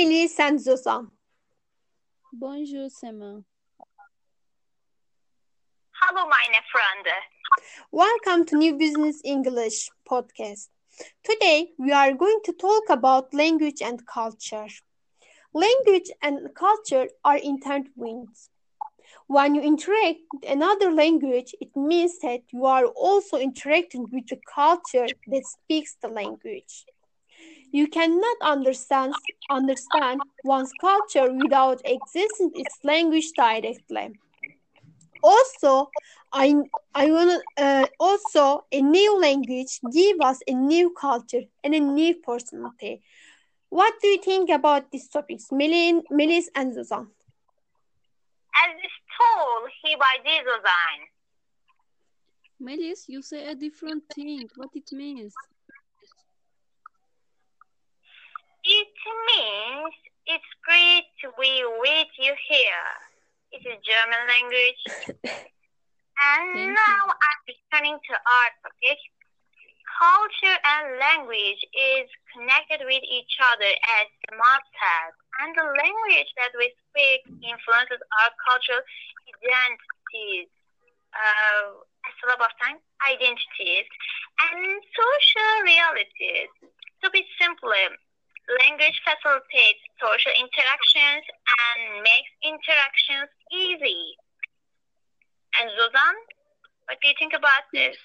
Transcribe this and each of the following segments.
Melis and Zuzan. Bonjour, Sema. Hallo meine Freunde. Welcome to New Business English podcast. Today we are going to talk about language and culture. Language and culture are intertwined. When you interact with another language, it means that you are also interacting with the culture that speaks the language. You cannot understand understand one's culture without existing its language directly. Also, I I wanna uh, also a new language give us a new culture and a new personality. What do you think about these topics, Melin, Melis and Zuzan? As is told here by design. Melis, you say a different thing. What it means? It means it's great to be with you here. It is a German language. and now I'm returning to our topic. Culture and language is connected with each other as the must-have, and the language that we speak influences our cultural identities, uh, as well of time, identities, and social realities. To be simple, language facilitates social interactions and makes interactions easy. And Zuzan, what do you think about this?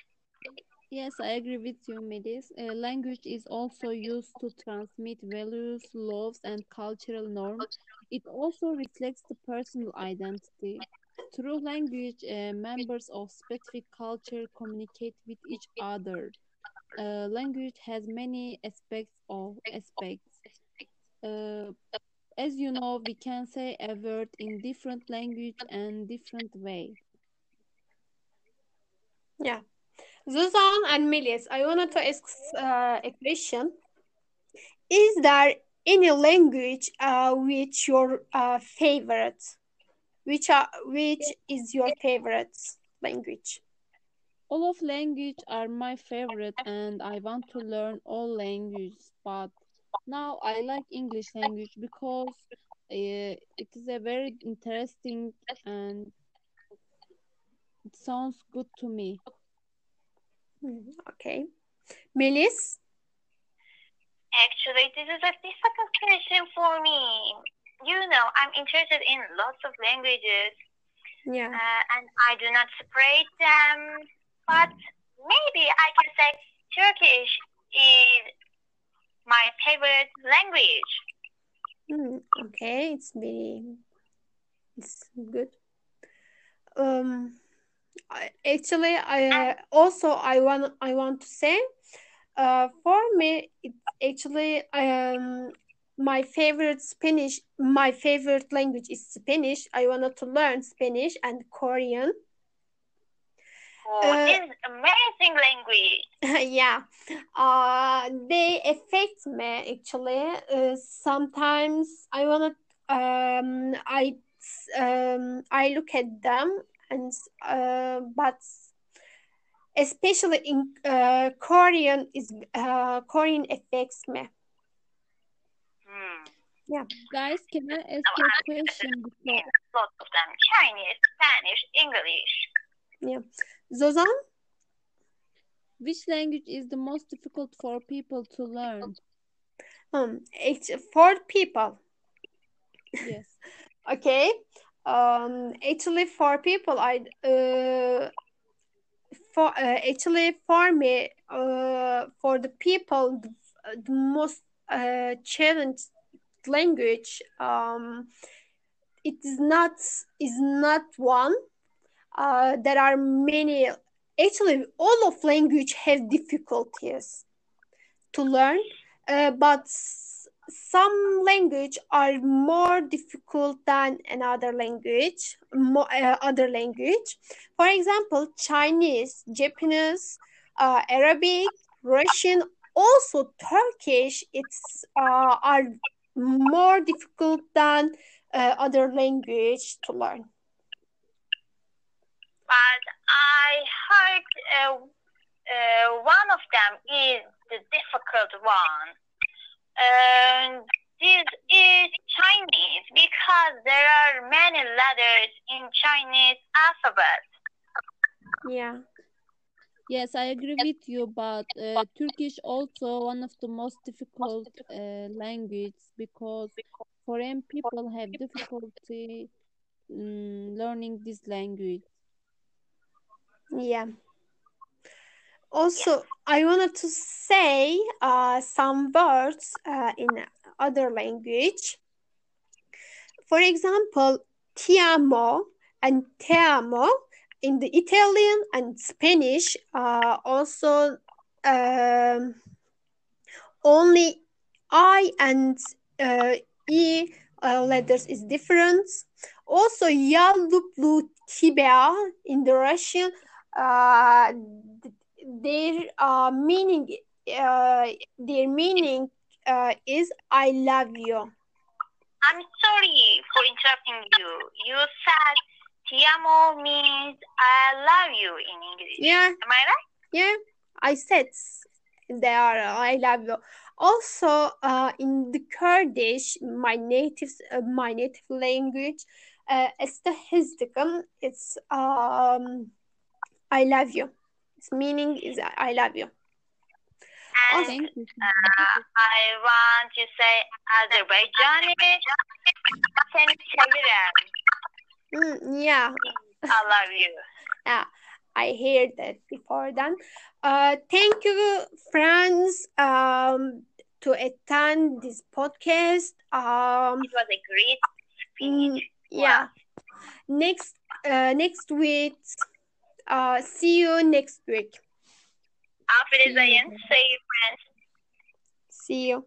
Yes, I agree with you, Melis. Uh, language is also used to transmit values, laws, and cultural norms. It also reflects the personal identity. Through language, uh, members of specific culture communicate with each other. Uh, language has many aspects of aspects. Uh, as you know, we can say a word in different language and different way. Yeah. Zuzan and Melis, I wanted to ask uh, a question. Is there any language uh, which your uh, favorite? Which are which is your favorite language? All of language are my favorite and I want to learn all languages, but now I like English language because uh, it is a very interesting and it sounds good to me. Hmm, Okay. Melis? Actually, this is a difficult question for me. You know, I'm interested in lots of languages, Yeah. uh, and I do not separate them. But maybe I can say Turkish is my favorite language. Hmm, okay, it's very it's good. Um, I, actually, I uh, also I want I want to say, uh, for me, it's actually um my favorite Spanish. My favorite language is Spanish. I wanted to learn Spanish and Korean. Oh, Uh, this amazing language. yeah uh they affect me actually uh, sometimes i want to um i um i look at them and uh but especially in uh korean is uh korean affects me Hmm. Guys, can I ask No, you a I'm question before? lots of them: Chinese, Spanish, English. Zozan Which language is the most difficult for people to learn? um it's for people Yes. okay um actually for people i uh for uh, actually for me uh for the people the, the most uh challenged language um it is not is not one uh there are many actually all of language have difficulties to learn uh, but some language are more difficult than another language more, uh, other language. For example chinese japanese uh, arabic russian also turkish it's uh, are more difficult than uh, other language to learn But I heard uh, uh, one of them is the difficult one. And this is Chinese because there are many letters in Chinese alphabet. Yeah. Yes, I agree with you, but uh, Turkish also one of the most difficult uh, language because foreign people have difficulty mm, learning this language. Yeah. Also, I wanted to say uh, some words uh, in other language. For example, ti amo and te amo in the Italian and Spanish uh, also um, only I and uh, E uh, letters is different. Also, ya luplu tibia in the Russian, uh, their uh, meaning uh, their meaning uh, is I love you. I'm sorry for interrupting you. You said "ti amo" means I love you in English. Yeah. Am I right? Yeah, I said they are uh, I love you. Also, uh, in the Kurdish, my native uh, my native language, uh, it's um, I love you. Its meaning is I love you. And uh, I want to say Azerbaijani seni seviyorum. Mm, yeah, I love you. Yeah, I heard that before then. Uh, thank you, friends, um, to attend this podcast. Um, It was a great mm, speech. yeah. Next, uh, next week. Uh, see you next week. Auf Wiedersehen. See you, friends. See you.